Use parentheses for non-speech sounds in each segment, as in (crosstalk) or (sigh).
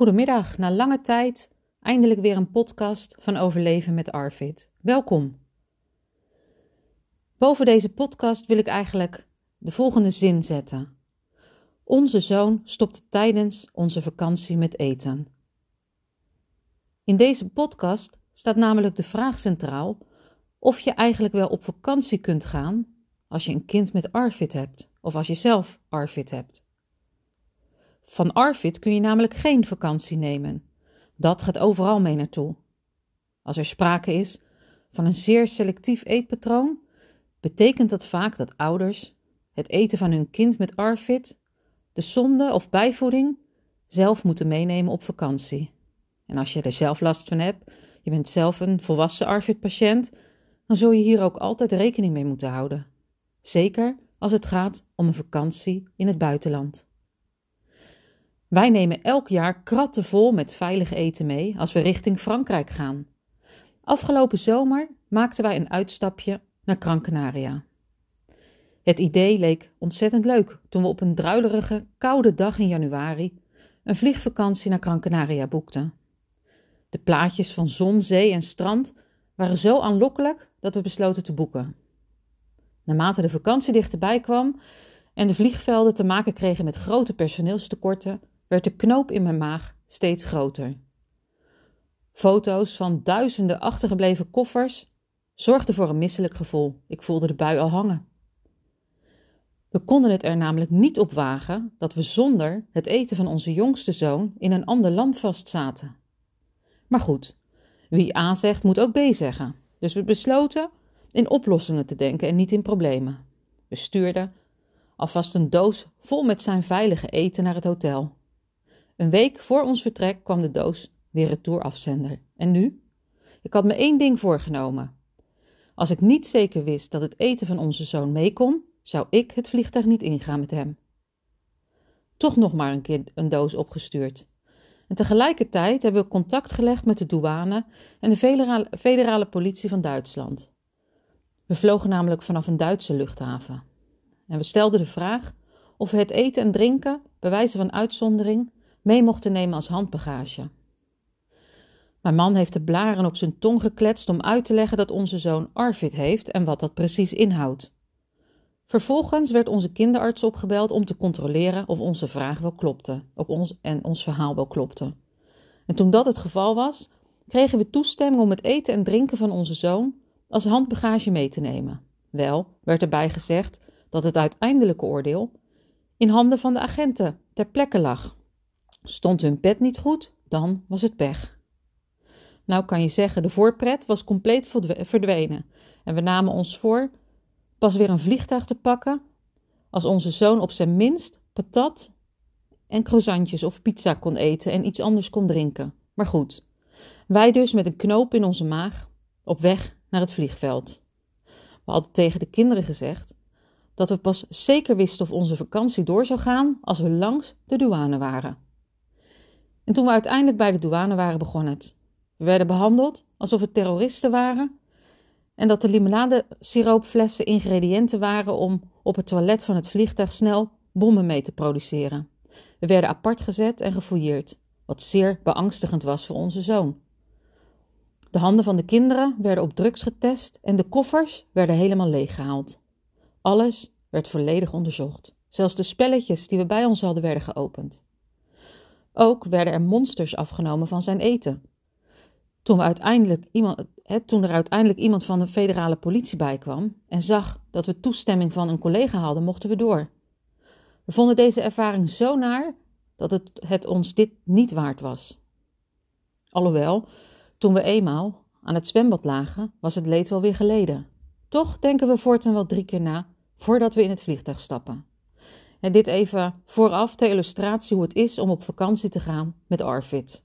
Goedemiddag, na lange tijd eindelijk weer een podcast van Overleven met Arvid. Welkom. Boven deze podcast wil ik eigenlijk de volgende zin zetten. Onze zoon stopte tijdens onze vakantie met eten. In deze podcast staat namelijk de vraag centraal of je eigenlijk wel op vakantie kunt gaan als je een kind met Arvid hebt of als je zelf Arvid hebt. Van Arvid kun je namelijk geen vakantie nemen. Dat gaat overal mee naartoe. Als er sprake is van een zeer selectief eetpatroon, betekent dat vaak dat ouders het eten van hun kind met Arvid, de zonde of bijvoeding, zelf moeten meenemen op vakantie. En als je er zelf last van hebt, je bent zelf een volwassen Arvid-patiënt, dan zul je hier ook altijd rekening mee moeten houden. Zeker als het gaat om een vakantie in het buitenland. Wij nemen elk jaar kratten vol met veilig eten mee als we richting Frankrijk gaan. Afgelopen zomer maakten wij een uitstapje naar Gran Canaria. Het idee leek ontzettend leuk toen we op een druilerige, koude dag in januari een vliegvakantie naar Gran Canaria boekten. De plaatjes van zon, zee en strand waren zo aanlokkelijk dat we besloten te boeken. Naarmate de vakantie dichterbij kwam en de vliegvelden te maken kregen met grote personeelstekorten, werd de knoop in mijn maag steeds groter. Foto's van duizenden achtergebleven koffers zorgden voor een misselijk gevoel. Ik voelde de bui al hangen. We konden het er namelijk niet op wagen dat we zonder het eten van onze jongste zoon in een ander land vastzaten. Maar goed, wie A zegt, moet ook B zeggen. Dus we besloten in oplossingen te denken en niet in problemen. We stuurden alvast een doos vol met zijn veilige eten naar het hotel. Een week voor ons vertrek kwam de doos weer retourafzender. En nu? Ik had me één ding voorgenomen. Als ik niet zeker wist dat het eten van onze zoon mee kon, zou ik het vliegtuig niet ingaan met hem. Toch nog maar een keer een doos opgestuurd. En tegelijkertijd hebben we contact gelegd met de douane en de federale, federale politie van Duitsland. We vlogen namelijk vanaf een Duitse luchthaven. En we stelden de vraag of we het eten en drinken, bij wijze van uitzondering, mee mochten nemen als handbagage. Mijn man heeft de blaren op zijn tong gekletst om uit te leggen dat onze zoon Arvid heeft en wat dat precies inhoudt. Vervolgens werd onze kinderarts opgebeld om te controleren of onze vraag wel klopte op ons, en ons verhaal wel klopte. En toen dat het geval was, kregen we toestemming om het eten en drinken van onze zoon als handbagage mee te nemen. Wel werd erbij gezegd dat het uiteindelijke oordeel in handen van de agenten ter plekke lag. Stond hun pet niet goed, dan was het pech. Nou kan je zeggen, de voorpret was compleet verdwenen en we namen ons voor pas weer een vliegtuig te pakken als onze zoon op zijn minst patat en croissantjes of pizza kon eten en iets anders kon drinken. Maar goed, wij dus met een knoop in onze maag op weg naar het vliegveld. We hadden tegen de kinderen gezegd dat we pas zeker wisten of onze vakantie door zou gaan als we langs de douane waren. En toen we uiteindelijk bij de douane waren, begon het. We werden behandeld alsof het terroristen waren en dat de limonade-siroopflessen ingrediënten waren om op het toilet van het vliegtuig snel bommen mee te produceren. We werden apart gezet en gefouilleerd, wat zeer beangstigend was voor onze zoon. De handen van de kinderen werden op drugs getest en de koffers werden helemaal leeggehaald. Alles werd volledig onderzocht. Zelfs de spelletjes die we bij ons hadden werden geopend. Ook werden er monsters afgenomen van zijn eten. Toen, uiteindelijk iemand, toen er uiteindelijk iemand van de federale politie bij kwam en zag dat we toestemming van een collega hadden, mochten we door. We vonden deze ervaring zo naar dat het, het ons dit niet waard was. Alhoewel, toen we eenmaal aan het zwembad lagen, was het leed wel weer geleden. Toch denken we voortaan wel drie keer na voordat we in het vliegtuig stappen. En dit even vooraf ter illustratie hoe het is om op vakantie te gaan met Arvid.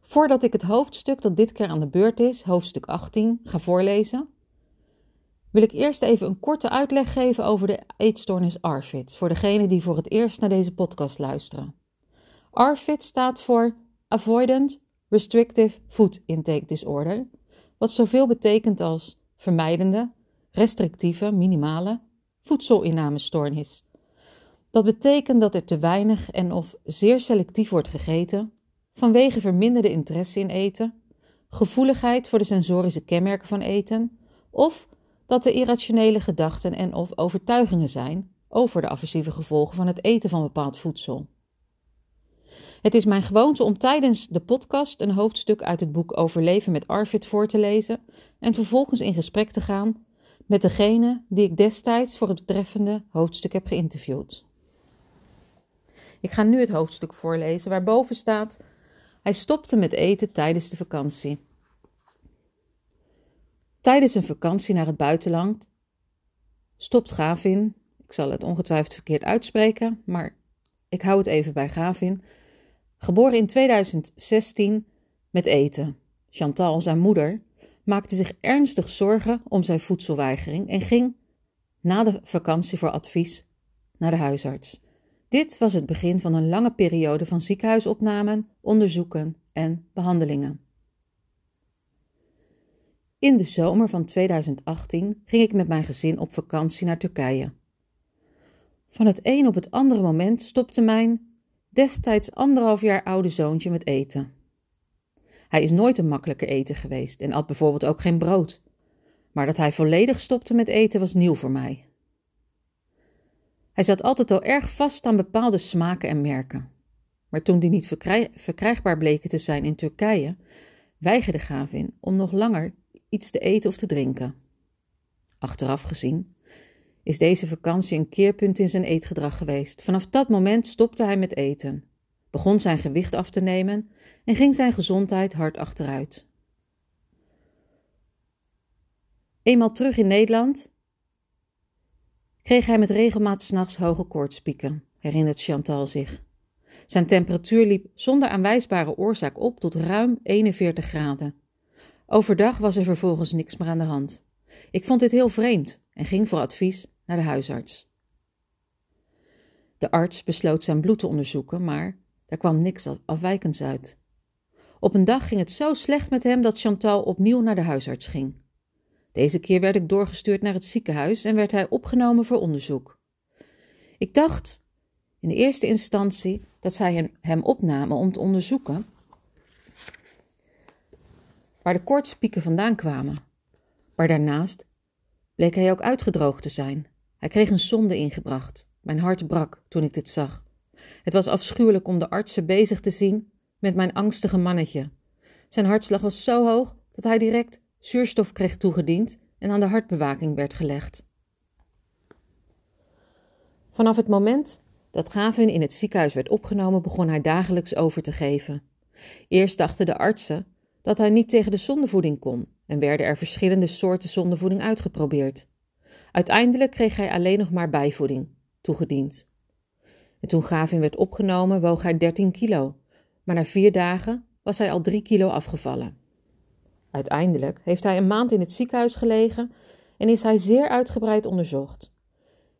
Voordat ik het hoofdstuk dat dit keer aan de beurt is, hoofdstuk 18, ga voorlezen, wil ik eerst even een korte uitleg geven over de eetstoornis ARFID, voor degenen die voor het eerst naar deze podcast luisteren. ARFID staat voor Avoidant Restrictive Food Intake Disorder, wat zoveel betekent als vermijdende, restrictieve, minimale voedselinname stoornis. Dat betekent dat er te weinig en of zeer selectief wordt gegeten, vanwege verminderde interesse in eten, gevoeligheid voor de sensorische kenmerken van eten, of dat er irrationele gedachten en of overtuigingen zijn over de aversieve gevolgen van het eten van bepaald voedsel. Het is mijn gewoonte om tijdens de podcast een hoofdstuk uit het boek Overleven met Arvid voor te lezen en vervolgens in gesprek te gaan met degene die ik destijds voor het betreffende hoofdstuk heb geïnterviewd. Ik ga nu het hoofdstuk voorlezen waarboven staat: Hij stopte met eten tijdens de vakantie. Tijdens een vakantie naar het buitenland stopt Gavin, ik zal het ongetwijfeld verkeerd uitspreken, maar ik hou het even bij Gavin, geboren in 2016 met eten. Chantal, zijn moeder, maakte zich ernstig zorgen om zijn voedselweigering en ging na de vakantie voor advies naar de huisarts. Dit was het begin van een lange periode van ziekenhuisopnamen, onderzoeken en behandelingen. In de zomer van 2018 ging ik met mijn gezin op vakantie naar Turkije. Van het een op het andere moment stopte mijn destijds anderhalf jaar oude zoontje met eten. Hij is nooit een makkelijke eten geweest en at bijvoorbeeld ook geen brood. Maar dat hij volledig stopte met eten was nieuw voor mij. Hij zat altijd al erg vast aan bepaalde smaken en merken. Maar toen die niet verkrijgbaar bleken te zijn in Turkije, weigerde Gavin om nog langer iets te eten of te drinken. Achteraf gezien is deze vakantie een keerpunt in zijn eetgedrag geweest. Vanaf dat moment stopte hij met eten, begon zijn gewicht af te nemen en ging zijn gezondheid hard achteruit. Eenmaal terug in Nederland kreeg hij met regelmaat s'nachts hoge koortspieken, herinnert Chantal zich. Zijn temperatuur liep zonder aanwijsbare oorzaak op tot ruim 41 graden. Overdag was er vervolgens niks meer aan de hand. Ik vond dit heel vreemd en ging voor advies naar de huisarts. De arts besloot zijn bloed te onderzoeken, maar daar kwam niks afwijkends uit. Op een dag ging het zo slecht met hem dat Chantal opnieuw naar de huisarts ging. Deze keer werd ik doorgestuurd naar het ziekenhuis en werd hij opgenomen voor onderzoek. Ik dacht in de eerste instantie dat zij hem opnamen om te onderzoeken waar de koortspieken vandaan kwamen. Maar daarnaast bleek hij ook uitgedroogd te zijn. Hij kreeg een zonde ingebracht. Mijn hart brak toen ik dit zag. Het was afschuwelijk om de artsen bezig te zien met mijn angstige mannetje. Zijn hartslag was zo hoog dat hij direct zuurstof kreeg toegediend en aan de hartbewaking werd gelegd. Vanaf het moment dat Gavin in het ziekenhuis werd opgenomen, begon hij dagelijks over te geven. Eerst dachten de artsen dat hij niet tegen de zondevoeding kon en werden er verschillende soorten zondevoeding uitgeprobeerd. Uiteindelijk kreeg hij alleen nog maar bijvoeding toegediend. En toen Gavin werd opgenomen, woog hij 13 kilo, maar na vier dagen was hij al 3 kilo afgevallen. Uiteindelijk heeft hij een maand in het ziekenhuis gelegen en is hij zeer uitgebreid onderzocht.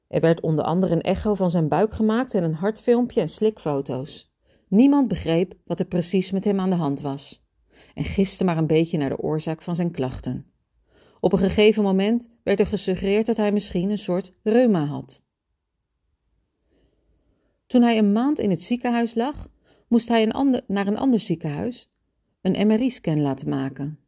Er werd onder andere een echo van zijn buik gemaakt en een hartfilmpje en slikfoto's. Niemand begreep wat er precies met hem aan de hand was en giste maar een beetje naar de oorzaak van zijn klachten. Op een gegeven moment werd er gesuggereerd dat hij misschien een soort reuma had. Toen hij een maand in het ziekenhuis lag, moest hij een ander, naar een ander ziekenhuis een MRI-scan laten maken.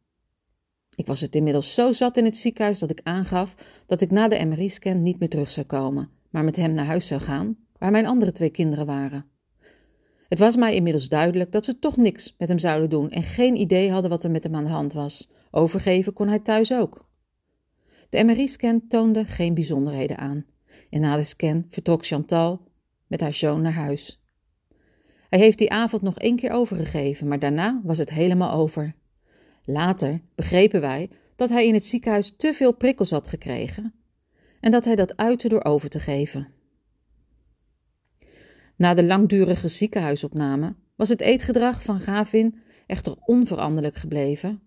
Ik was het inmiddels zo zat in het ziekenhuis dat ik aangaf dat ik na de MRI-scan niet meer terug zou komen, maar met hem naar huis zou gaan, waar mijn andere twee kinderen waren. Het was mij inmiddels duidelijk dat ze toch niks met hem zouden doen en geen idee hadden wat er met hem aan de hand was. Overgeven kon hij thuis ook. De MRI-scan toonde geen bijzonderheden aan. En na de scan vertrok Chantal met haar zoon naar huis. Hij heeft die avond nog één keer overgegeven, maar daarna was het helemaal over. Later begrepen wij dat hij in het ziekenhuis te veel prikkels had gekregen en dat hij dat uitte door over te geven. Na de langdurige ziekenhuisopname was het eetgedrag van Gavin echter onveranderlijk gebleven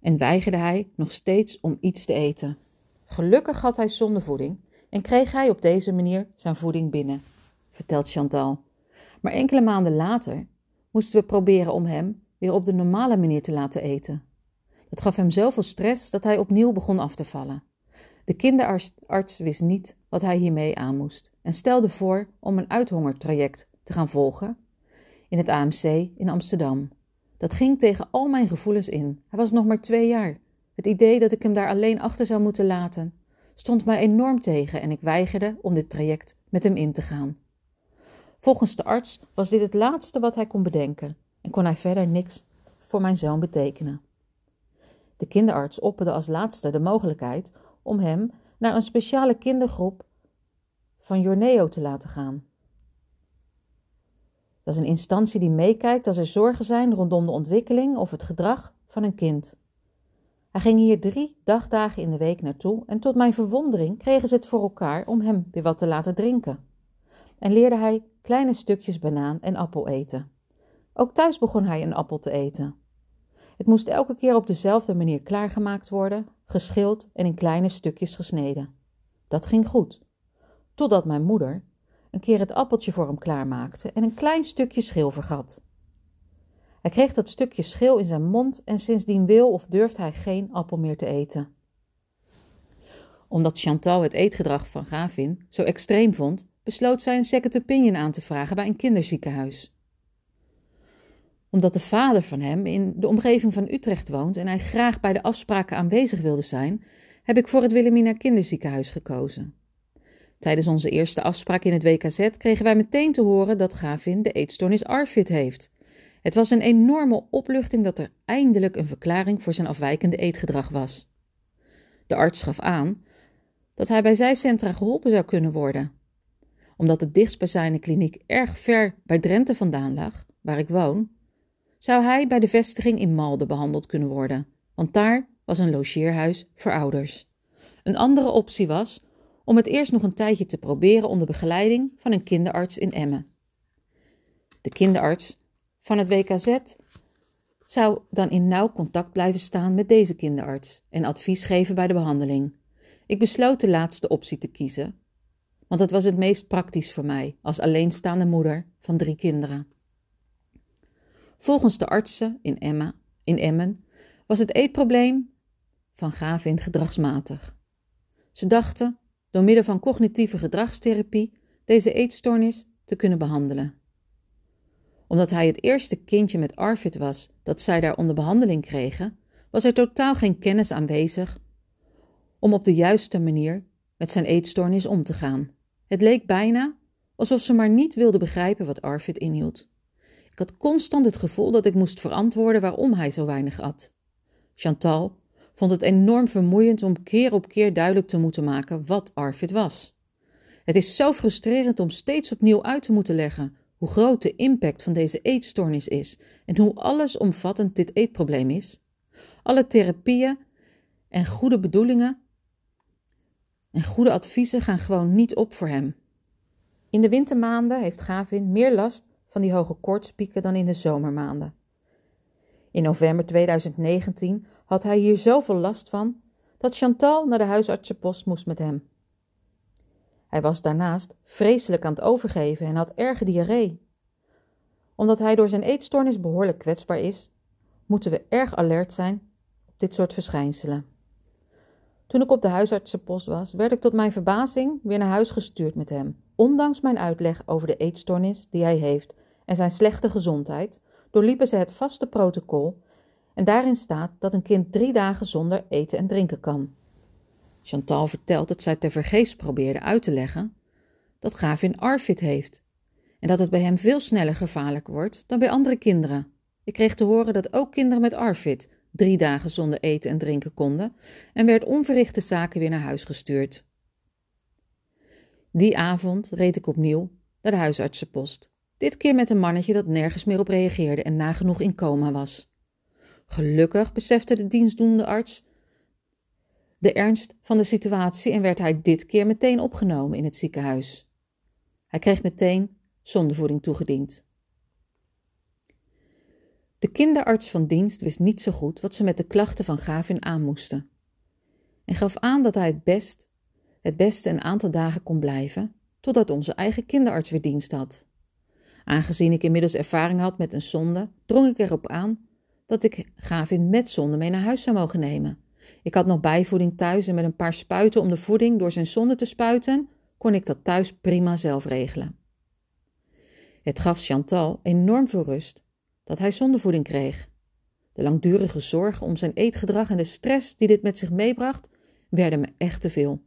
en weigerde hij nog steeds om iets te eten. Gelukkig had hij zondevoeding en kreeg hij op deze manier zijn voeding binnen, vertelt Chantal. Maar enkele maanden later moesten we proberen om hem weer op de normale manier te laten eten. Dat gaf hem zoveel stress dat hij opnieuw begon af te vallen. De kinderarts wist niet wat hij hiermee aan moest en stelde voor om een uithongertraject te gaan volgen in het AMC in Amsterdam. Dat ging tegen al mijn gevoelens in. Hij was nog maar twee jaar. Het idee dat ik hem daar alleen achter zou moeten laten, stond mij enorm tegen en ik weigerde om dit traject met hem in te gaan. Volgens de arts was dit het laatste wat hij kon bedenken en kon hij verder niks voor mijn zoon betekenen. De kinderarts opperde als laatste de mogelijkheid om hem naar een speciale kindergroep van Jorneo te laten gaan. Dat is een instantie die meekijkt als er zorgen zijn rondom de ontwikkeling of het gedrag van een kind. Hij ging hier drie dagdagen in de week naartoe en tot mijn verwondering kregen ze het voor elkaar om hem weer wat te laten drinken. En leerde hij kleine stukjes banaan en appel eten. Ook thuis begon hij een appel te eten. Het moest elke keer op dezelfde manier klaargemaakt worden, geschild en in kleine stukjes gesneden. Dat ging goed. Totdat mijn moeder een keer het appeltje voor hem klaarmaakte en een klein stukje schil vergat. Hij kreeg dat stukje schil in zijn mond en sindsdien wil of durft hij geen appel meer te eten. Omdat Chantal het eetgedrag van Gavin zo extreem vond, besloot zij een second opinion aan te vragen bij een kinderziekenhuis. Omdat de vader van hem in de omgeving van Utrecht woont en hij graag bij de afspraken aanwezig wilde zijn, heb ik voor het Wilhelmina Kinderziekenhuis gekozen. Tijdens onze eerste afspraak in het WKZ kregen wij meteen te horen dat Gavin de eetstoornis ARFID heeft. Het was een enorme opluchting dat er eindelijk een verklaring voor zijn afwijkende eetgedrag was. De arts gaf aan dat hij bij zijcentra geholpen zou kunnen worden. Omdat de dichtstbijzijnde kliniek erg ver bij Drenthe vandaan lag, waar ik woon, zou hij bij de vestiging in Malden behandeld kunnen worden, want daar was een logeerhuis voor ouders. Een andere optie was om het eerst nog een tijdje te proberen onder begeleiding van een kinderarts in Emmen. De kinderarts van het WKZ zou dan in nauw contact blijven staan met deze kinderarts en advies geven bij de behandeling. Ik besloot de laatste optie te kiezen, want het was het meest praktisch voor mij als alleenstaande moeder van drie kinderen. Volgens de artsen in, Emma, in Emmen was het eetprobleem van Gavin gedragsmatig. Ze dachten door middel van cognitieve gedragstherapie deze eetstoornis te kunnen behandelen. Omdat hij het eerste kindje met ARFID was dat zij daar onder behandeling kregen, was er totaal geen kennis aanwezig om op de juiste manier met zijn eetstoornis om te gaan. Het leek bijna alsof ze maar niet wilde begrijpen wat ARFID inhield. Ik had constant het gevoel dat ik moest verantwoorden waarom hij zo weinig at. Chantal vond het enorm vermoeiend om keer op keer duidelijk te moeten maken wat ARFID was. Het is zo frustrerend om steeds opnieuw uit te moeten leggen hoe groot de impact van deze eetstoornis is en hoe allesomvattend dit eetprobleem is. Alle therapieën en goede bedoelingen en goede adviezen gaan gewoon niet op voor hem. In de wintermaanden heeft Gavin meer last van die hoge koortspieken dan in de zomermaanden. In november 2019 had hij hier zoveel last van dat Chantal naar de huisartsenpost moest met hem. Hij was daarnaast vreselijk aan het overgeven en had erge diarree. Omdat hij door zijn eetstoornis behoorlijk kwetsbaar is, moeten we erg alert zijn op dit soort verschijnselen. Toen ik op de huisartsenpost was, werd ik tot mijn verbazing weer naar huis gestuurd met hem, ondanks mijn uitleg over de eetstoornis die hij heeft en zijn slechte gezondheid, doorliepen ze het vaste protocol en daarin staat dat een kind drie dagen zonder eten en drinken kan. Chantal vertelt dat zij tevergeefs probeerde uit te leggen dat Gavin Arfid heeft en dat het bij hem veel sneller gevaarlijk wordt dan bij andere kinderen. Ik kreeg te horen dat ook kinderen met Arfid drie dagen zonder eten en drinken konden en werd onverrichte zaken weer naar huis gestuurd. Die avond reed ik opnieuw naar de huisartsenpost. Dit keer met een mannetje dat nergens meer op reageerde en nagenoeg in coma was. Gelukkig besefte de dienstdoende arts de ernst van de situatie en werd hij dit keer meteen opgenomen in het ziekenhuis. Hij kreeg meteen zondevoeding toegediend. De kinderarts van dienst wist niet zo goed wat ze met de klachten van Gavin aan moesten en gaf aan dat hij het best het beste een aantal dagen kon blijven totdat onze eigen kinderarts weer dienst had. Aangezien ik inmiddels ervaring had met een zonde, drong ik erop aan dat ik Gavin met zonde mee naar huis zou mogen nemen. Ik had nog bijvoeding thuis en met een paar spuiten om de voeding door zijn zonde te spuiten, kon ik dat thuis prima zelf regelen. Het gaf Chantal enorm veel rust dat hij zondevoeding kreeg. De langdurige zorg om zijn eetgedrag en de stress die dit met zich meebracht, werden me echt te veel.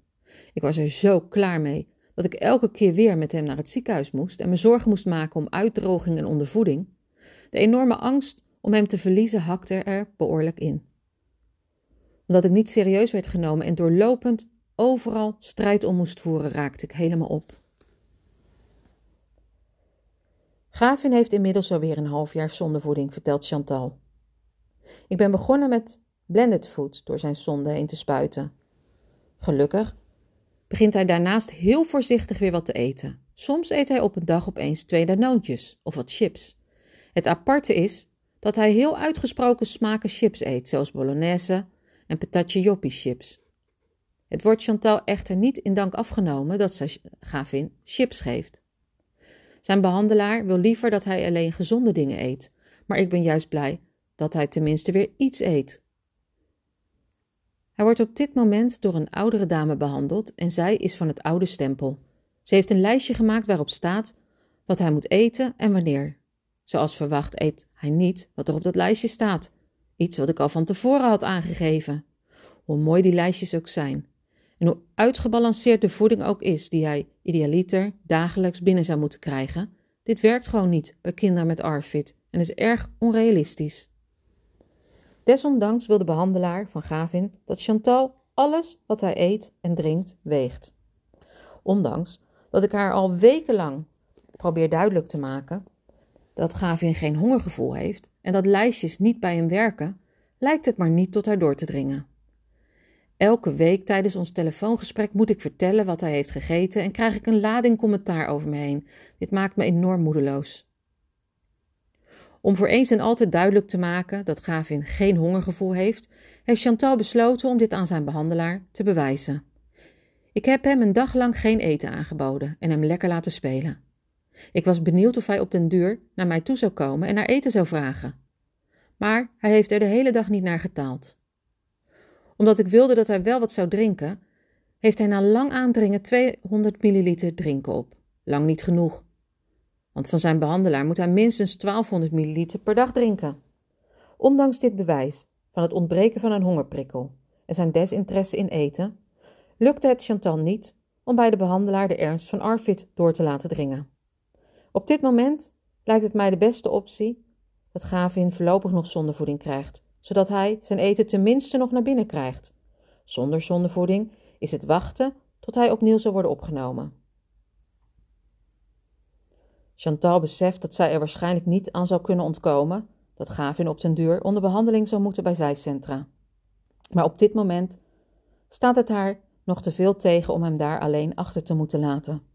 Ik was er zo klaar mee dat ik elke keer weer met hem naar het ziekenhuis moest en me zorgen moest maken om uitdroging en ondervoeding. De enorme angst om hem te verliezen hakte er behoorlijk in. Omdat ik niet serieus werd genomen en doorlopend overal strijd om moest voeren, raakte ik helemaal op. Gavin heeft inmiddels alweer een half jaar zondevoeding, vertelt Chantal. Ik ben begonnen met blended food door zijn zonde heen te spuiten. Gelukkig begint hij daarnaast heel voorzichtig weer wat te eten. Soms eet hij op een dag opeens twee danoontjes of wat chips. Het aparte is dat hij heel uitgesproken smaken chips eet, zoals bolognese en patatje joppie chips. Het wordt Chantal echter niet in dank afgenomen dat zij Gavin chips geeft. Zijn behandelaar wil liever dat hij alleen gezonde dingen eet, maar ik ben juist blij dat hij tenminste weer iets eet. Hij wordt op dit moment door een oudere dame behandeld en zij is van het oude stempel. Ze heeft een lijstje gemaakt waarop staat wat hij moet eten en wanneer. Zoals verwacht eet hij niet wat er op dat lijstje staat. Iets wat ik al van tevoren had aangegeven. Hoe mooi die lijstjes ook zijn. En hoe uitgebalanceerd de voeding ook is die hij idealiter dagelijks binnen zou moeten krijgen, dit werkt gewoon niet bij kinderen met ARFID en is erg onrealistisch. Desondanks wil de behandelaar van Gavin dat Chantal alles wat hij eet en drinkt weegt. Ondanks dat ik haar al wekenlang probeer duidelijk te maken dat Gavin geen hongergevoel heeft en dat lijstjes niet bij hem werken, lijkt het maar niet tot haar door te dringen. Elke week tijdens ons telefoongesprek moet ik vertellen wat hij heeft gegeten en krijg ik een lading commentaar over me heen. Dit maakt me enorm moedeloos. Om voor eens en altijd duidelijk te maken dat Gavin geen hongergevoel heeft, heeft Chantal besloten om dit aan zijn behandelaar te bewijzen. Ik heb hem een dag lang geen eten aangeboden en hem lekker laten spelen. Ik was benieuwd of hij op den duur naar mij toe zou komen en naar eten zou vragen. Maar hij heeft er de hele dag niet naar getaald. Omdat ik wilde dat hij wel wat zou drinken, heeft hij na lang aandringen 200 milliliter drinken op. Lang niet genoeg. Want van zijn behandelaar moet hij minstens 1200 milliliter per dag drinken. Ondanks dit bewijs van het ontbreken van een hongerprikkel en zijn desinteresse in eten, lukte het Chantal niet om bij de behandelaar de ernst van Arvid door te laten dringen. Op dit moment lijkt het mij de beste optie dat Gavin voorlopig nog zondevoeding krijgt, zodat hij zijn eten tenminste nog naar binnen krijgt. Zonder zondevoeding is het wachten tot hij opnieuw zal worden opgenomen. Chantal beseft dat zij er waarschijnlijk niet aan zal kunnen ontkomen dat Gavin op den duur onder behandeling zal moeten bij zijcentra. Maar op dit moment staat het haar nog te veel tegen om hem daar alleen achter te moeten laten.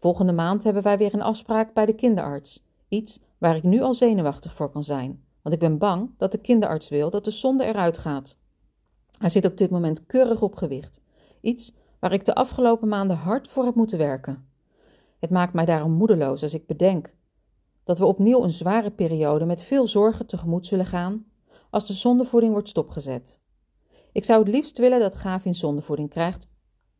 Volgende maand hebben wij weer een afspraak bij de kinderarts. Iets waar ik nu al zenuwachtig voor kan zijn, want ik ben bang dat de kinderarts wil dat de zonde eruit gaat. Hij zit op dit moment keurig op gewicht. Iets waar ik de afgelopen maanden hard voor heb moeten werken. Het maakt mij daarom moedeloos als ik bedenk dat we opnieuw een zware periode met veel zorgen tegemoet zullen gaan als de zondevoeding wordt stopgezet. Ik zou het liefst willen dat Gavin zondevoeding krijgt,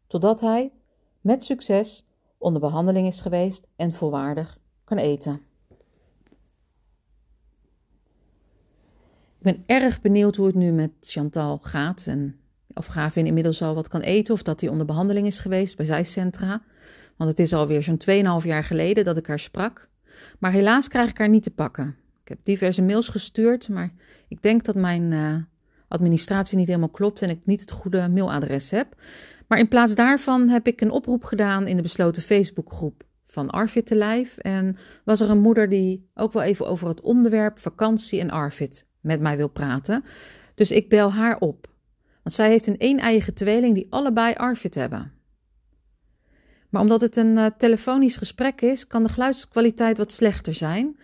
totdat hij, met succes, onder behandeling is geweest en volwaardig kan eten. Ik ben erg benieuwd hoe het nu met Chantal gaat en of Gavin inmiddels al wat kan eten of dat hij onder behandeling is geweest bij zijcentra. Want het is alweer zo'n 2,5 jaar geleden dat ik haar sprak. Maar helaas krijg ik haar niet te pakken. Ik heb diverse mails gestuurd, maar ik denk dat mijn uh, administratie niet helemaal klopt en ik niet het goede mailadres heb. Maar in plaats daarvan heb ik een oproep gedaan in de besloten Facebookgroep van Arvid te lijf. En was er een moeder die ook wel even over het onderwerp vakantie en Arvid met mij wil praten. Dus ik bel haar op. Want zij heeft een een-eigen tweeling die allebei Arvid hebben. Maar omdat het een uh, telefonisch gesprek is, kan de geluidskwaliteit wat slechter zijn.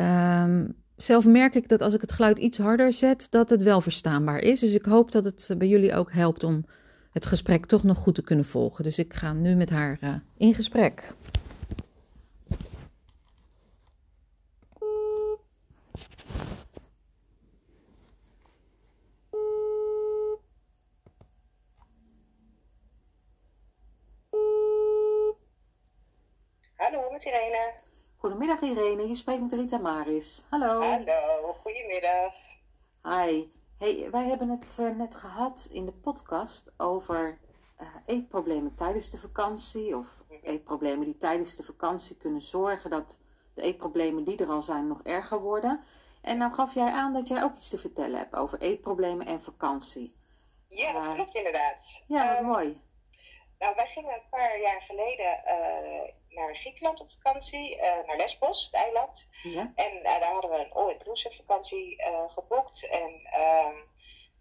Um, zelf merk ik dat als ik het geluid iets harder zet, dat het wel verstaanbaar is. Dus ik hoop dat het bij jullie ook helpt om het gesprek toch nog goed te kunnen volgen. Dus ik ga nu met haar uh, in gesprek. Hallo, met Irene. Goedemiddag Irene, je spreekt met Rita Maris. Hallo. Hallo, goedemiddag. Hi. Hey, wij hebben het uh, net gehad in de podcast over uh, eetproblemen tijdens de vakantie. Of eetproblemen die tijdens de vakantie kunnen zorgen dat de eetproblemen die er al zijn nog erger worden. En nou gaf jij aan dat jij ook iets te vertellen hebt over eetproblemen en vakantie. Ja, dat uh, klopt inderdaad. Ja, um, mooi. Nou, wij gingen een paar jaar geleden uh, naar Griekenland op vakantie, uh, naar Lesbos, het eiland. Ja. En daar hadden we een all-inclusive vakantie geboekt. En um,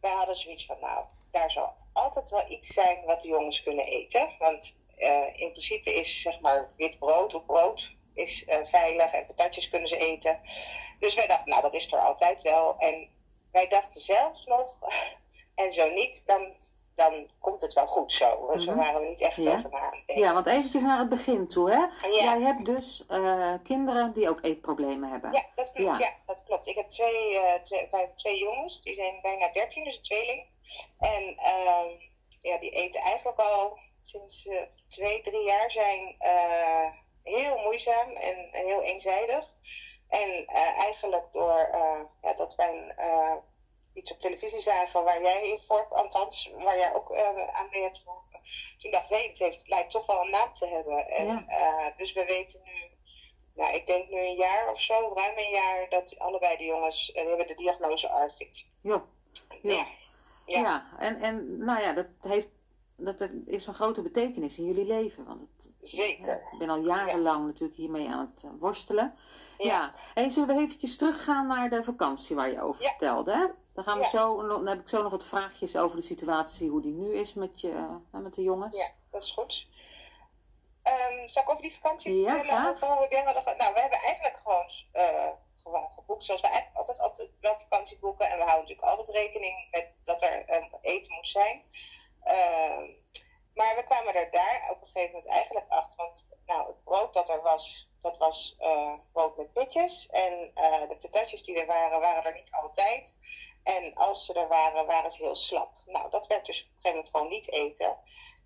wij hadden zoiets van, nou, daar zal altijd wel iets zijn wat de jongens kunnen eten. Want in principe is, zeg maar, wit brood of brood is veilig en patatjes kunnen ze eten. Dus wij dachten, nou, dat is er altijd wel. En wij dachten zelfs nog, (laughs) en zo niet, dan, dan komt het wel goed zo. Mm -hmm. Zo waren we niet echt ja. over na aan Ja, want eventjes naar het begin toe, hè? Ja. Jij hebt dus uh, kinderen die ook eetproblemen hebben. Ja, dat klopt. Ja. ja dat klopt. Ik heb twee, uh, twee, twee, jongens, die zijn bijna 13, dus een tweeling. En uh, ja, die eten eigenlijk al sinds ze twee, drie jaar zijn heel moeizaam en heel eenzijdig. En eigenlijk door ja, dat wij uh, iets op televisie zagen waar jij in voor, althans, waar jij ook aan mee hebt geholpen. Toen dacht ik, hey, het heeft, lijkt toch wel een naam te hebben. En, ja. dus we weten nu, nou, ik denk nu een jaar of zo, ruim een jaar, dat allebei de jongens, we hebben de diagnose ARFID. Ja. Ja. Ja. ja. ja. En, en nou ja, dat heeft dat is van grote betekenis in jullie leven. Want het, Zeker. Ik ben al jarenlang ja. natuurlijk hiermee aan het worstelen. Ja. ja. En zullen we eventjes teruggaan naar de vakantie waar je over ja. vertelde? Hè? Dan, gaan we Ja. zo, dan heb ik zo nog wat vraagjes over de situatie, hoe die nu is met, je, met de jongens. Ja, dat is goed. Um, zal ik over die vakantie Ja, vertellen? hoe we hadden nou, we hebben eigenlijk gewoon, uh, gewoon geboekt zoals we eigenlijk altijd, altijd wel vakantie boeken. En we houden natuurlijk altijd rekening met dat er um, eten moet zijn. Um, maar we kwamen er daar op een gegeven moment eigenlijk achter. Want nou, het brood dat er was, dat was uh, brood met pitjes. En de patatjes die er waren, waren er niet altijd. En als ze er waren, waren ze heel slap. Nou, dat werd dus op een gegeven moment gewoon niet eten.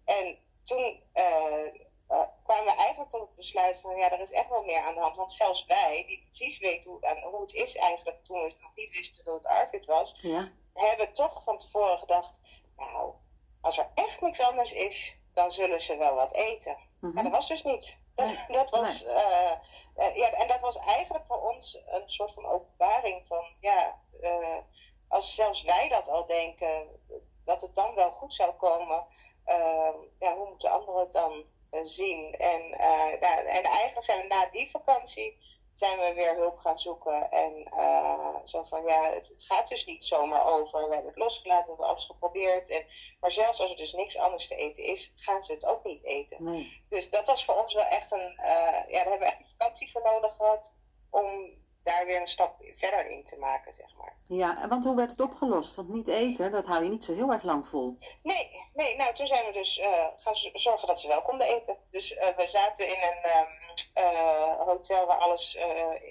En toen uh, uh, kwamen we eigenlijk tot het besluit van ja, er is echt wel meer aan de hand. Want zelfs wij, die precies weten hoe het, aan, hoe het is eigenlijk toen we nog niet wisten dat het Arvid was, Ja. hebben toch van tevoren gedacht, nou, als er echt niks anders is, dan zullen ze wel wat eten. Mhm. Maar dat was dus niet. (laughs) Dat, Nee. dat was, uh, uh, ja, en dat was eigenlijk voor ons een soort van openbaring van, ja, uh, als zelfs wij dat al denken, dat het dan wel goed zou komen, uh, ja, hoe moeten anderen het dan uh, zien? En, uh, nou, en eigenlijk zijn we na die vakantie zijn we weer hulp gaan zoeken. En uh, zo van ja, het, het, gaat dus niet zomaar over. We hebben het losgelaten, we hebben alles geprobeerd. En, maar zelfs als er dus niks anders te eten is, gaan ze het ook niet eten. Nee. Dus dat was voor ons wel echt een, ja, daar hebben we echt een vakantie voor nodig gehad om daar weer een stap verder in te maken, zeg maar. Ja, want hoe werd het opgelost? Want niet eten, dat hou je niet zo heel erg lang vol. Nee, nee, nou toen zijn we dus uh, gaan zorgen dat ze wel konden eten. Dus uh, we zaten in een um, uh, hotel waar alles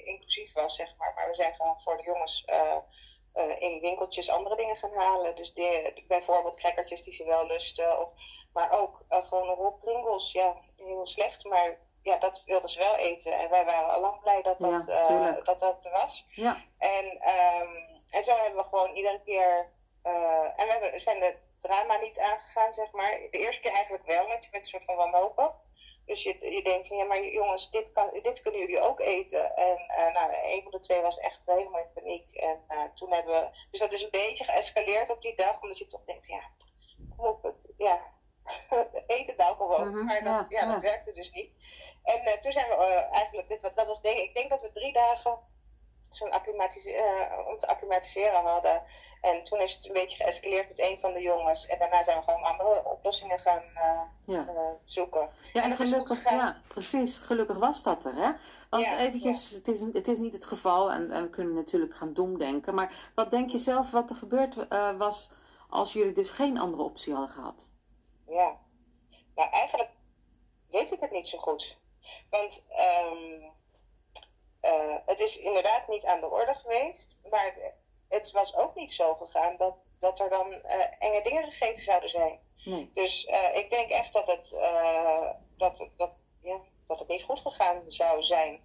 inclusief was, zeg maar. Maar we zijn gewoon voor de jongens in winkeltjes andere dingen gaan halen. Dus bijvoorbeeld crackertjes die ze wel lusten. Of, maar ook gewoon een rol Pringles. Ja, heel slecht, maar ja, dat wilden ze wel eten. En wij waren al lang blij dat dat, ja, uh, dat, dat er was. Ja. En, um, en zo hebben we gewoon iedere keer. Uh, en we hebben, zijn de drama niet aangegaan, zeg maar. De eerste keer eigenlijk wel, want je bent een soort van wanhopig. Dus je, je denkt van ja, maar jongens, dit, kan, dit kunnen jullie ook eten. En uh, nou, een van de twee was echt helemaal in paniek. En toen hebben we. Dus dat is een beetje geëscaleerd op die dag, omdat je toch denkt, ja, kom op, het, ja, (laughs) eet het nou gewoon. Mhm, maar dat, ja, ja, dat werkte dus niet. En uh, toen zijn we uh, eigenlijk, dit, dat was denk, ik denk dat we drie dagen zo'n acclimatiseren, om te acclimatiseren hadden. En toen is het een beetje geëscaleerd met een van de jongens. En daarna zijn we gewoon andere oplossingen gaan uh, ja. zoeken. Ja, en, en gelukkig, ja, precies. Gelukkig was dat er, hè? Want ja, eventjes, ja. Het, is, het is niet het geval en, en we kunnen natuurlijk gaan doemdenken. Maar wat denk je zelf wat er gebeurd was als jullie dus geen andere optie hadden gehad? Ja, nou eigenlijk weet ik het niet zo goed. Want um, uh, het is inderdaad niet aan de orde geweest, maar het was ook niet zo gegaan dat, dat er dan uh, enge dingen gegeten zouden zijn. Nee. Dus uh, ik denk echt dat het, dat, dat, ja, dat het niet goed gegaan zou zijn.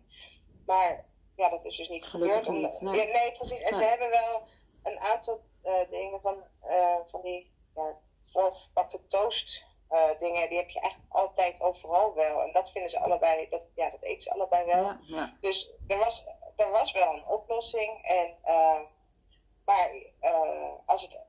Maar ja, dat is dus niet Gelukkig gebeurd. niet, nee. Ja, nee, precies. En ze hebben wel een aantal eh, dingen van, eh, van die ja, voorverpakte toast eh, dingen, die heb je eigenlijk altijd overal wel. En dat vinden ze allebei, dat, ja, dat eten ze allebei wel. Ja, ja. Dus er was, er was wel een oplossing. En, eh, maar eh, als, het,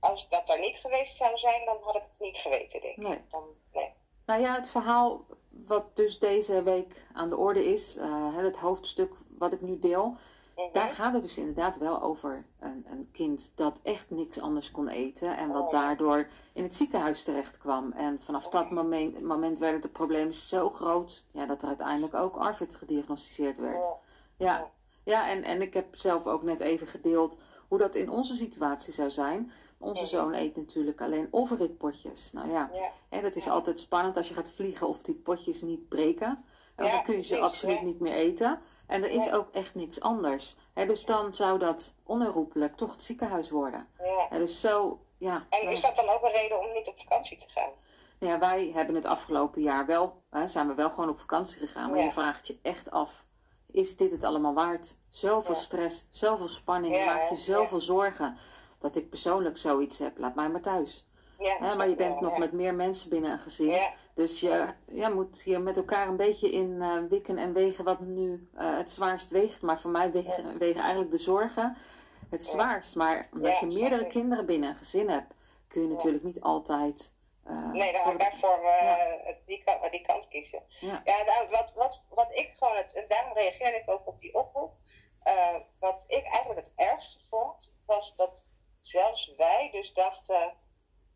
als dat er niet geweest zou zijn, dan had ik het niet geweten, denk ik. Nee. Dan, nee. Nou ja, het verhaal wat dus deze week aan de orde is, het hoofdstuk wat ik nu deel, Mhm. daar gaat het dus inderdaad wel over een, een kind dat echt niks anders kon eten en wat Oh. daardoor in het ziekenhuis terecht kwam. En vanaf dat moment, moment werden de problemen zo groot ja, dat er uiteindelijk ook ARVID gediagnosticeerd werd. Ja. Ja, ja en, en ik heb zelf ook net even gedeeld hoe dat in onze situatie zou zijn. Onze zoon eet natuurlijk alleen overritpotjes. Nou ja, Ja. hè, dat is altijd spannend als je gaat vliegen of die potjes niet breken. En Ja, dan kun je ze absoluut niet meer eten. En er is Ja. ook echt niks anders. Dus dan zou dat onherroepelijk toch het ziekenhuis worden. Ja. Dus zo, ja. En is dat dan ook een reden om niet op vakantie te gaan? Nou ja, wij hebben het afgelopen jaar wel, hè, zijn we wel gewoon op vakantie gegaan. Maar je vraagt je echt af, is dit het allemaal waard? Zoveel stress, zoveel spanning, maak je zoveel zorgen. Dat ik persoonlijk zoiets heb, laat mij maar thuis. Ja, maar je bent nog met meer mensen binnen een gezin. Dus je ja, moet hier met elkaar een beetje in eh, wikken en wegen wat nu eh, het zwaarst weegt. Maar voor mij wegen, wegen eigenlijk de zorgen het zwaarst. Maar omdat je meerdere kinderen binnen een gezin hebt, kun je natuurlijk niet altijd... eh, nee, voor daarvoor die, kant, die kant kiezen. Ja. Ja, nou, wat, wat, wat ik gewoon, het, en daarom reageerde ik ook op die oproep. Wat ik eigenlijk het ergste vond, was dat zelfs wij dus dachten,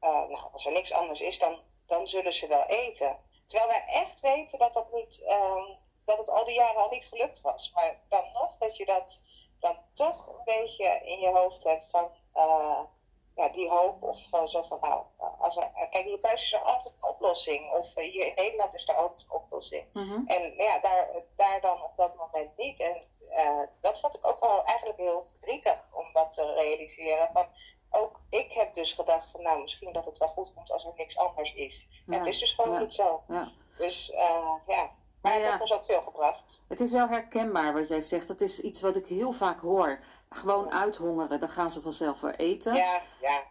eh, nou, als er niks anders is, dan, dan zullen ze wel eten. Terwijl wij echt weten dat, dat, niet, ehm, dat het al die jaren al niet gelukt was. Maar dan nog dat je dat dan toch een beetje in je hoofd hebt van eh, ja, die hoop. Of eh, zo van, nou, als er, kijk, hier thuis is er altijd een oplossing. Of hier in Nederland is er altijd een oplossing. Mhm. En ja, daar, daar dan op dat moment niet. En dat vond ik ook wel eigenlijk heel verdrietig om dat te realiseren. Van, ook ik heb dus gedacht van nou, misschien dat het wel goed komt als er niks anders is. Ja, het is dus gewoon ja. niet zo. Ja. Dus eh, ja, maar het heeft ons ook veel gebracht. Het is wel herkenbaar wat jij zegt. Dat is iets wat ik heel vaak hoor. Gewoon uithongeren, dan gaan ze vanzelf weer eten. Ja, ja.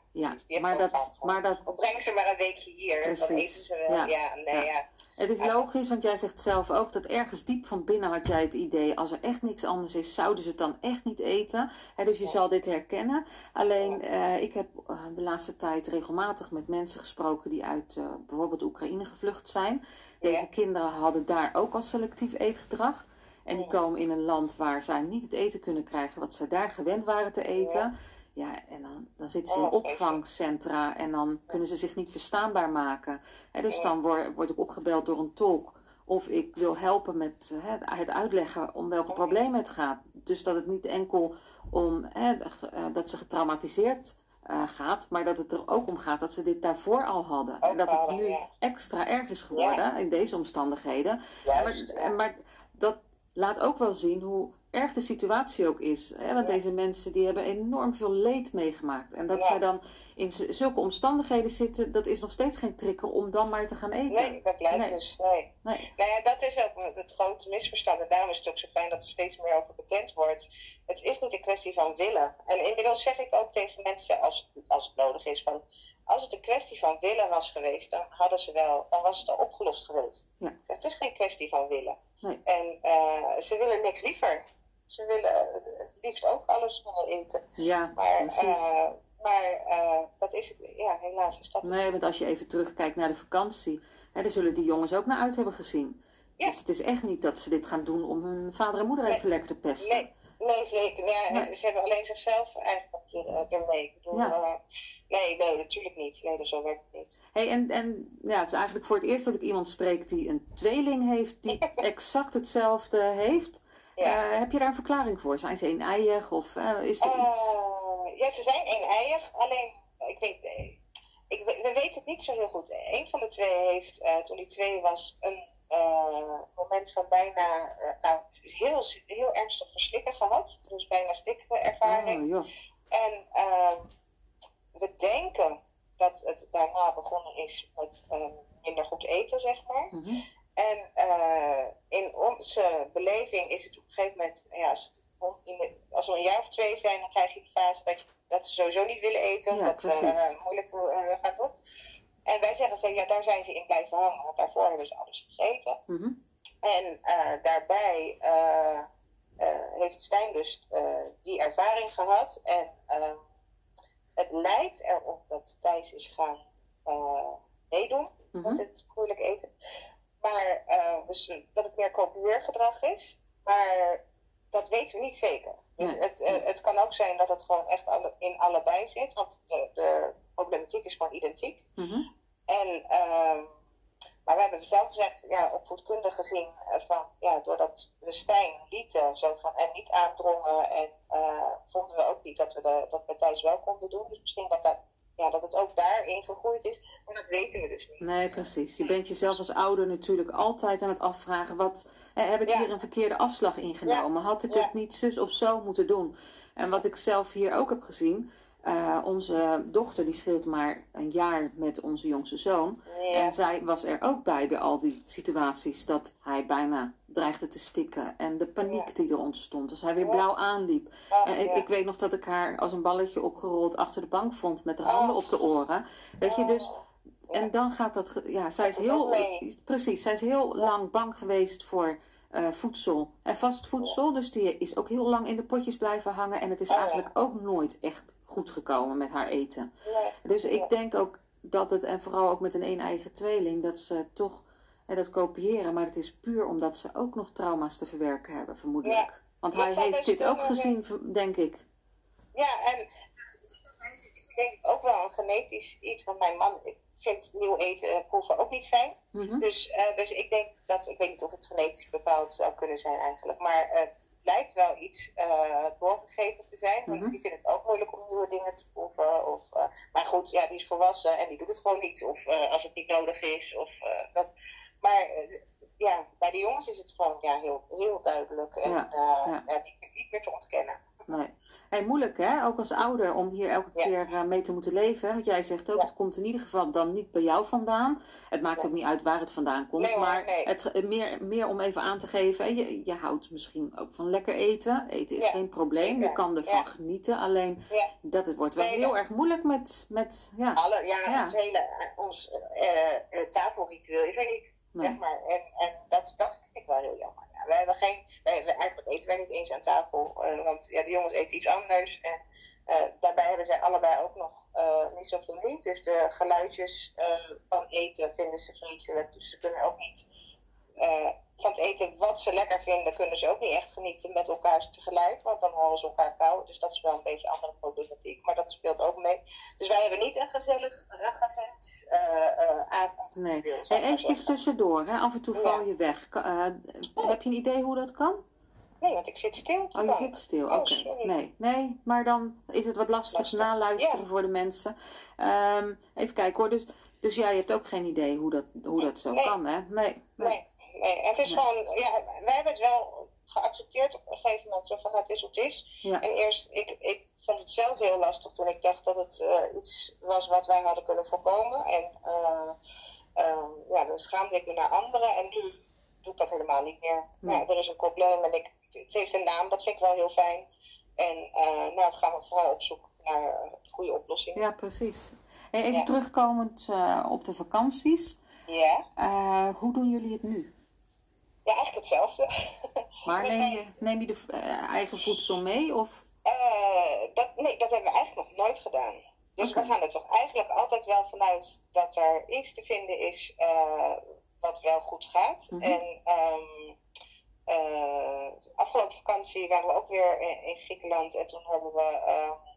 Ja, maar dat, maar dat, ze maar een weekje hier, dan Precies. eten ze wel. Ja. Ja, nee, Ja. Het is logisch, want jij zegt zelf ook dat ergens diep van binnen had jij het idee, als er echt niks anders is, zouden ze het dan echt niet eten. Hè, dus je zal dit herkennen. Alleen, eh, ik heb eh, de laatste tijd regelmatig met mensen gesproken die uit eh, bijvoorbeeld Oekraïne gevlucht zijn. Deze Ja. kinderen hadden daar ook al selectief eetgedrag. En die komen in een land waar zij niet het eten kunnen krijgen wat ze daar gewend waren te eten. Ja, en dan, dan zitten ze in Oh, opvangcentra en dan kunnen ze zich niet verstaanbaar maken. Dus Ja. dan word, word ik opgebeld door een tolk. Of ik wil helpen met het- uitleggen om welke Mhm. problemen het gaat. Dus dat het niet enkel om hè, eh, dat ze getraumatiseerd eh, gaat, maar dat het er ook om gaat dat ze dit daarvoor al hadden. en dat het nu ja. extra erg is geworden in deze omstandigheden. Ja, maar, maar dat laat ook wel zien hoe erg de situatie ook is. Hè? Want Ja. deze mensen die hebben enorm veel leed meegemaakt. En dat Ja. zij dan in zulke omstandigheden zitten, dat is nog steeds geen trigger om dan maar te gaan eten. Nee, dat blijft Nee. dus. Nee. Nee. Nou ja, dat is ook het grote misverstand. En daarom is het ook zo fijn dat er steeds meer over bekend wordt. Het is niet een kwestie van willen. En inmiddels zeg ik ook tegen mensen, als, als het nodig is, van als het een kwestie van willen was geweest, dan hadden ze wel, dan was het al opgelost geweest. Ja. Het is geen kwestie van willen. Nee. En eh, ze willen niks liever. Ze willen het het liefst ook alles willen eten. Ja, Maar, precies. eh, maar eh, dat is ja, helaas is dat. Nee, want als je even terugkijkt naar de vakantie, hè, daar zullen die jongens ook naar uit hebben gezien. Ja. Dus het is echt niet dat ze dit gaan doen om hun vader en moeder Nee. even lekker te pesten. Nee, nee zeker. Ja, Nee. Ze hebben alleen zichzelf eigenlijk er- ermee. Ik bedoel, Ja. eh, nee, nee, natuurlijk niet. Nee, dat zo werkt het niet. Hey, en, en ja, het is eigenlijk voor het eerst dat ik iemand spreek die een tweeling heeft, die (laughs) exact hetzelfde heeft. Ja. Eh, heb je daar een verklaring voor? Zijn ze een-eiig of eh, is er iets? Eh, ja, ze zijn een-eiig. Alleen, ik weet, ik, we we weten het niet zo heel goed. Een van de twee heeft, toen hij twee was, een moment van bijna, nou, heel, heel ernstig verslikken gehad. Dus bijna stikkervaring. Oh, joh. En ehm, we denken dat het daarna begonnen is met minder goed eten, zeg maar. Mhm. En uh, in onze beleving is het op een gegeven moment, ja, als, in de, als we een jaar of twee zijn, dan krijg je de fase dat, je, dat ze sowieso niet willen eten, Ja, dat precies. uh, moeilijk uh, gaat op. En wij zeggen ze, ja, daar zijn ze in blijven hangen, want daarvoor hebben ze alles gegeten. Mhm. En daarbij heeft Stijn dus die ervaring gehad. En ehm, het lijkt erop dat Thijs is gaan meedoen Mhm. met het moeilijk eten. Maar dus dat het meer kopieergedrag is. Maar dat weten we niet zeker. Dus Nee. het, het kan ook zijn dat het gewoon echt alle, in allebei zit. Want de, de problematiek is gewoon identiek. Mhm. En, ehm, maar we hebben zelf gezegd, ja, opvoedkundig gezien, eh, van, ja, doordat we Stijn lieten zo van, en niet aandrongen, en eh, vonden we ook niet dat we de, dat we Thijs wel konden doen. Dus misschien dat, dat, ja, dat het ook daarin gegroeid is, maar dat weten we dus niet. Nee, precies. Je bent jezelf als ouder natuurlijk altijd aan het afvragen: wat eh, heb ik Ja. hier een verkeerde afslag ingenomen? Had ik Ja. het niet zus of zo moeten doen? En wat ik zelf hier ook heb gezien. eh, onze dochter die scheelt maar een jaar met onze jongste zoon. En zij was er ook bij bij al die situaties dat hij bijna dreigde te stikken. En de paniek Ja. die er ontstond. Als hij weer Ja. blauw aanliep. Oh, En ik, ik weet nog dat ik haar als een balletje opgerold achter de bank vond. Met de handen Oh. op de oren. Weet je, dus... Oh, En dan gaat dat... Ja, zij is heel... Precies, zij is heel lang bang geweest voor eh, voedsel. En vast voedsel. Dus die is ook heel lang in de potjes blijven hangen. En het is eigenlijk ook nooit echt goed gekomen met haar eten. Dus ik denk ook dat het, en vooral ook met een een-eigen tweeling, dat ze toch hè, dat kopiëren. Maar het is puur omdat ze ook nog trauma's te verwerken hebben, vermoedelijk. Want hij heeft dit ook gezien, denk ik. Ja, en ik denk ook wel een genetisch iets, want mijn man vindt nieuw eten proeven ook niet fijn. Mhm. Dus, eh, dus ik denk dat, ik weet niet of het genetisch bepaald zou kunnen zijn eigenlijk, maar het lijkt wel iets eh, doorgegeven te zijn. Mhm. die vindt het ook moeilijk om nieuwe dingen te proeven. Of, eh, maar goed, ja, die is volwassen en die doet het gewoon niet. Of als het niet nodig is. Of, dat. Maar eh, ja, bij de jongens is het gewoon ja, heel, heel duidelijk. En Ja, ja, ja. ja, niet, niet meer te ontkennen. Nee. Hey, moeilijk hè, ook als ouder, om hier elke keer eh, mee te moeten leven. hè? Want jij zegt ook, het komt in ieder geval dan niet bij jou vandaan. Het maakt ook niet uit waar het vandaan komt. Nee, maar nee. het, eh, meer, meer om even aan te geven, je, je houdt misschien ook van lekker eten. Eten is geen probleem, je kan ervan genieten. Alleen, dat het wordt wel Nee, heel dat- erg moeilijk met, met ja, Alle, ja, ons hele eh, ons, eh, eh, tafelritueel is er niet. Nee. Maar. En, en dat, dat vind ik wel heel jammer. Ja, wij hebben geen, wij, eigenlijk eten wij niet eens aan tafel. eh, want ja, de jongens eten iets anders. En eh, daarbij hebben zij allebei ook nog eh misofonie. Dus de geluidjes van eten vinden ze vreselijk. Dus ze kunnen ook niet eh, wat ze lekker vinden, kunnen ze ook niet echt genieten met elkaar tegelijk. Want dan horen ze elkaar kauwen. Dus dat is wel een beetje een andere problematiek. Maar dat speelt ook mee. Dus wij hebben niet een gezellig uh, gezet eh, eh, avond. Nee. Hey, eventjes tussendoor, hè? af en toe val je weg. Eh, heb je een idee hoe dat kan? Nee, want ik zit stil. Oh, je zit stil. Oh, Oké. Nee, nee, maar dan is het wat lastig, Lastig. naluisteren voor de mensen. Ehm, even kijken hoor. Dus, dus jij hebt ook geen idee hoe dat, hoe dat zo Nee. kan, hè? Nee. nee. Nee, nee. En het is gewoon, ja, wij hebben het wel geaccepteerd op een gegeven moment. Zo van, het is wat het is. Ja. En eerst, ik, ik vond het zelf heel lastig toen ik dacht dat het eh, iets was wat wij hadden kunnen voorkomen. En eh, eh, ja, dan schaamde ik me naar anderen. En nu doe ik dat helemaal niet meer. Nee. Ja, er is een probleem en ik, het heeft een naam, dat vind ik wel heel fijn. En eh, nou gaan we vooral op zoek naar een goede oplossing. Ja, precies. Even Ja. terugkomend op de vakanties. Ja, hoe doen jullie het nu? Ja eigenlijk hetzelfde. (laughs) Maar neem je, neem je de eh, eigen voedsel mee? Of? Eh, dat, nee, dat hebben we eigenlijk nog nooit gedaan. Dus we gaan er toch eigenlijk altijd wel vanuit dat er iets te vinden is eh, wat wel goed gaat. Mhm. En eh, afgelopen vakantie waren we ook weer in, in Griekenland en toen hebben we. ehm,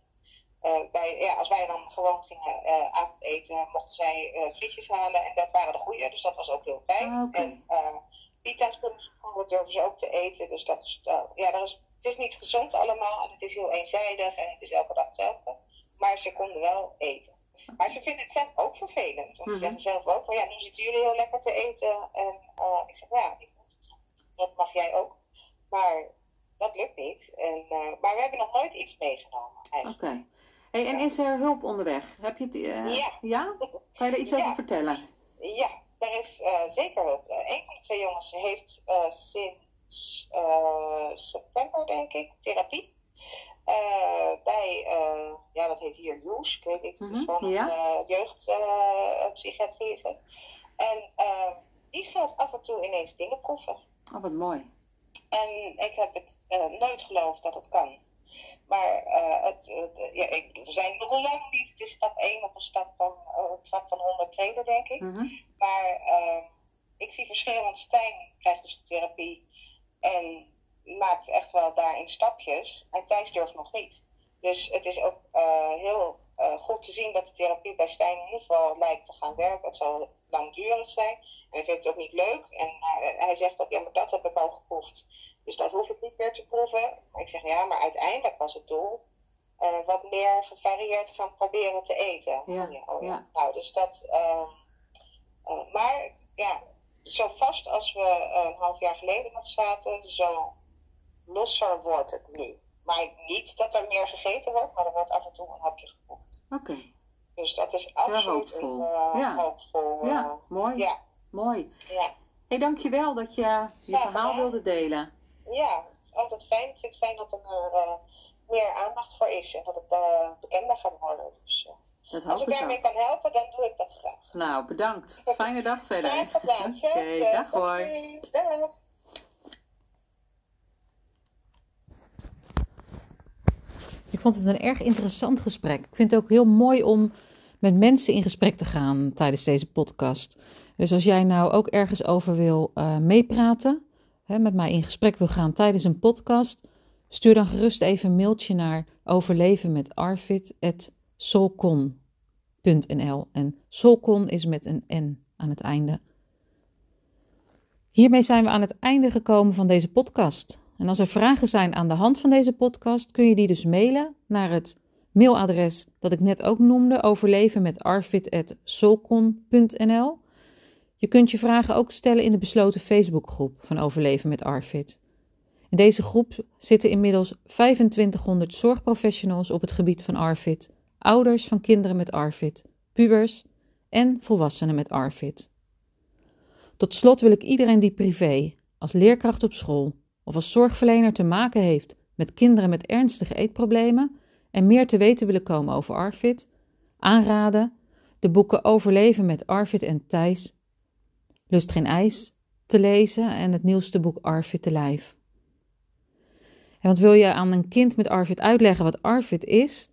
eh, bij, ja, als wij dan gewoon gingen eh, avondeten, mochten zij eh, frietjes halen. En dat waren de goede, dus dat was ook heel fijn. Ah. En pita's bijvoorbeeld durven ze ook te eten. Dus dat is, eh, ja, dat is, het is niet gezond allemaal en het is heel eenzijdig en het is elke dag hetzelfde. Maar ze konden wel eten. Maar ze vinden het zelf ook vervelend. Want ze Mhm. zeggen zelf ook van ja, nu zitten jullie heel lekker te eten. En eh, ik zeg ja, dat mag jij ook. Maar dat lukt niet. En, eh, maar we hebben nog nooit iets meegenomen Oké. Hey, en is er hulp onderweg? Heb je het, Ja. ja? Kan je er iets Ja. over vertellen? Ja, er is zeker hulp. een van de twee jongens heeft sinds september, denk ik, therapie. bij, ja, dat heet hier Joes, ik weet niet, het is mhm, gewoon ja. een jeugdpsychiatrie is het. En die gaat af en toe ineens dingen proeven. Oh, wat mooi. En ik heb het nooit geloofd dat het kan. Maar uh, het, ja, ik, we zijn nog lang niet. Het is stap 1 op een stap van, uh, trap van 100 treden, denk ik. Mhm. Maar uh, ik zie verschil, want Stijn krijgt dus de therapie en maakt echt wel daarin stapjes. En Thijs durft nog niet. Dus het is ook heel goed te zien dat de therapie bij Stijn in ieder geval lijkt te gaan werken. Het zal langdurig zijn. En hij vindt het ook niet leuk. En hij zegt ook, ja, maar dat heb ik al geproefd. Dus dat hoef ik niet meer te proeven. Maar ik zeg ja, maar uiteindelijk was het doel uh, wat meer gevarieerd gaan proberen te eten. Ja, oh, ja. Nou, dus dat. Uh, uh, maar ja, zo vast als we een half jaar geleden nog zaten, zo losser wordt het nu. Maar niet dat er meer gegeten wordt, maar er wordt af en toe een hapje geproefd. Oké. Dus dat is absoluut ja, hoopvol. een ja. hoopvol. ja, mooi. Ja. Mooi. Ja. Hey, dankjewel dat je je verhaal wilde delen ja, altijd fijn. Ik vind het fijn dat er uh, meer aandacht voor is en dat het uh, bekender gaat worden. Dus, dat als ik daarmee kan helpen, dan doe ik dat graag. Nou, bedankt. Fijne dag verder. Gedaan. (laughs) Oké, okay, dag hoor. Dag. Ik vond het een erg interessant gesprek. Ik vind het ook heel mooi om met mensen in gesprek te gaan tijdens deze podcast. Dus als jij nou ook ergens over wil uh, meepraten, hè, met mij in gesprek wil gaan tijdens een podcast, stuur dan gerust even een mailtje naar overleven met arvid.solcon.nl. En solcon is met een N aan het einde. Hiermee zijn we aan het einde gekomen van deze podcast. En als er vragen zijn aan de hand van deze podcast, kun je die dus mailen naar het mailadres dat ik net ook noemde, overleven. Je kunt je vragen ook stellen in de besloten Facebookgroep van Overleven met Arvid. In deze groep zitten inmiddels 2500 zorgprofessionals op het gebied van Arvid, ouders van kinderen met Arvid, pubers en volwassenen met Arvid. Tot slot wil ik iedereen die privé, als leerkracht op school of als zorgverlener te maken heeft met kinderen met ernstige eetproblemen en meer te weten willen komen over Arvid, aanraden de boeken Overleven met Arvid en Thijs Lust geen ijs te lezen en het nieuwste boek Arvid te lijf. En want wil je aan een kind met Arvid uitleggen wat Arvid is,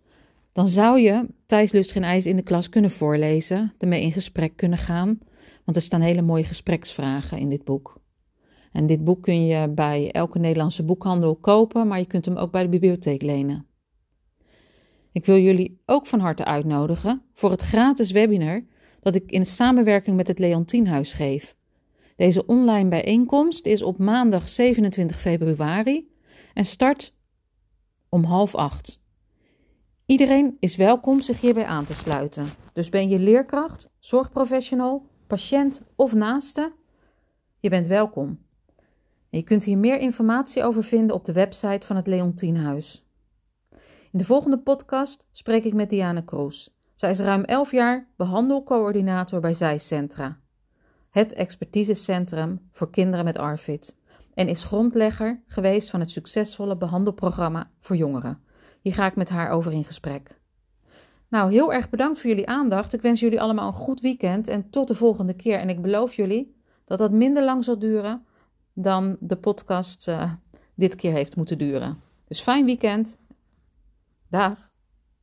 dan zou je Thijs Lust ijs in de klas kunnen voorlezen, ermee in gesprek kunnen gaan, want er staan hele mooie gespreksvragen in dit boek. En dit boek kun je bij elke Nederlandse boekhandel kopen, maar je kunt hem ook bij de bibliotheek lenen. Ik wil jullie ook van harte uitnodigen voor het gratis webinar dat ik in samenwerking met het Leontienhuis geef. Deze online bijeenkomst is op maandag 27 februari en start om half acht. Iedereen is welkom zich hierbij aan te sluiten. Dus ben je leerkracht, zorgprofessional, patiënt of naaste? Je bent welkom. Je kunt hier meer informatie over vinden op de website van het Leontienhuis. In de volgende podcast spreek ik met Diane Kroes. Zij is ruim 11 jaar behandelcoördinator bij Zijcentra, het expertisecentrum voor kinderen met ARFID, en is grondlegger geweest van het succesvolle behandelprogramma voor jongeren. Hier ga ik met haar over in gesprek. Nou, heel erg bedankt voor jullie aandacht. Ik wens jullie allemaal een goed weekend en tot de volgende keer. En ik beloof jullie dat dat minder lang zal duren dan de podcast uh, dit keer heeft moeten duren. Dus fijn weekend. Dag.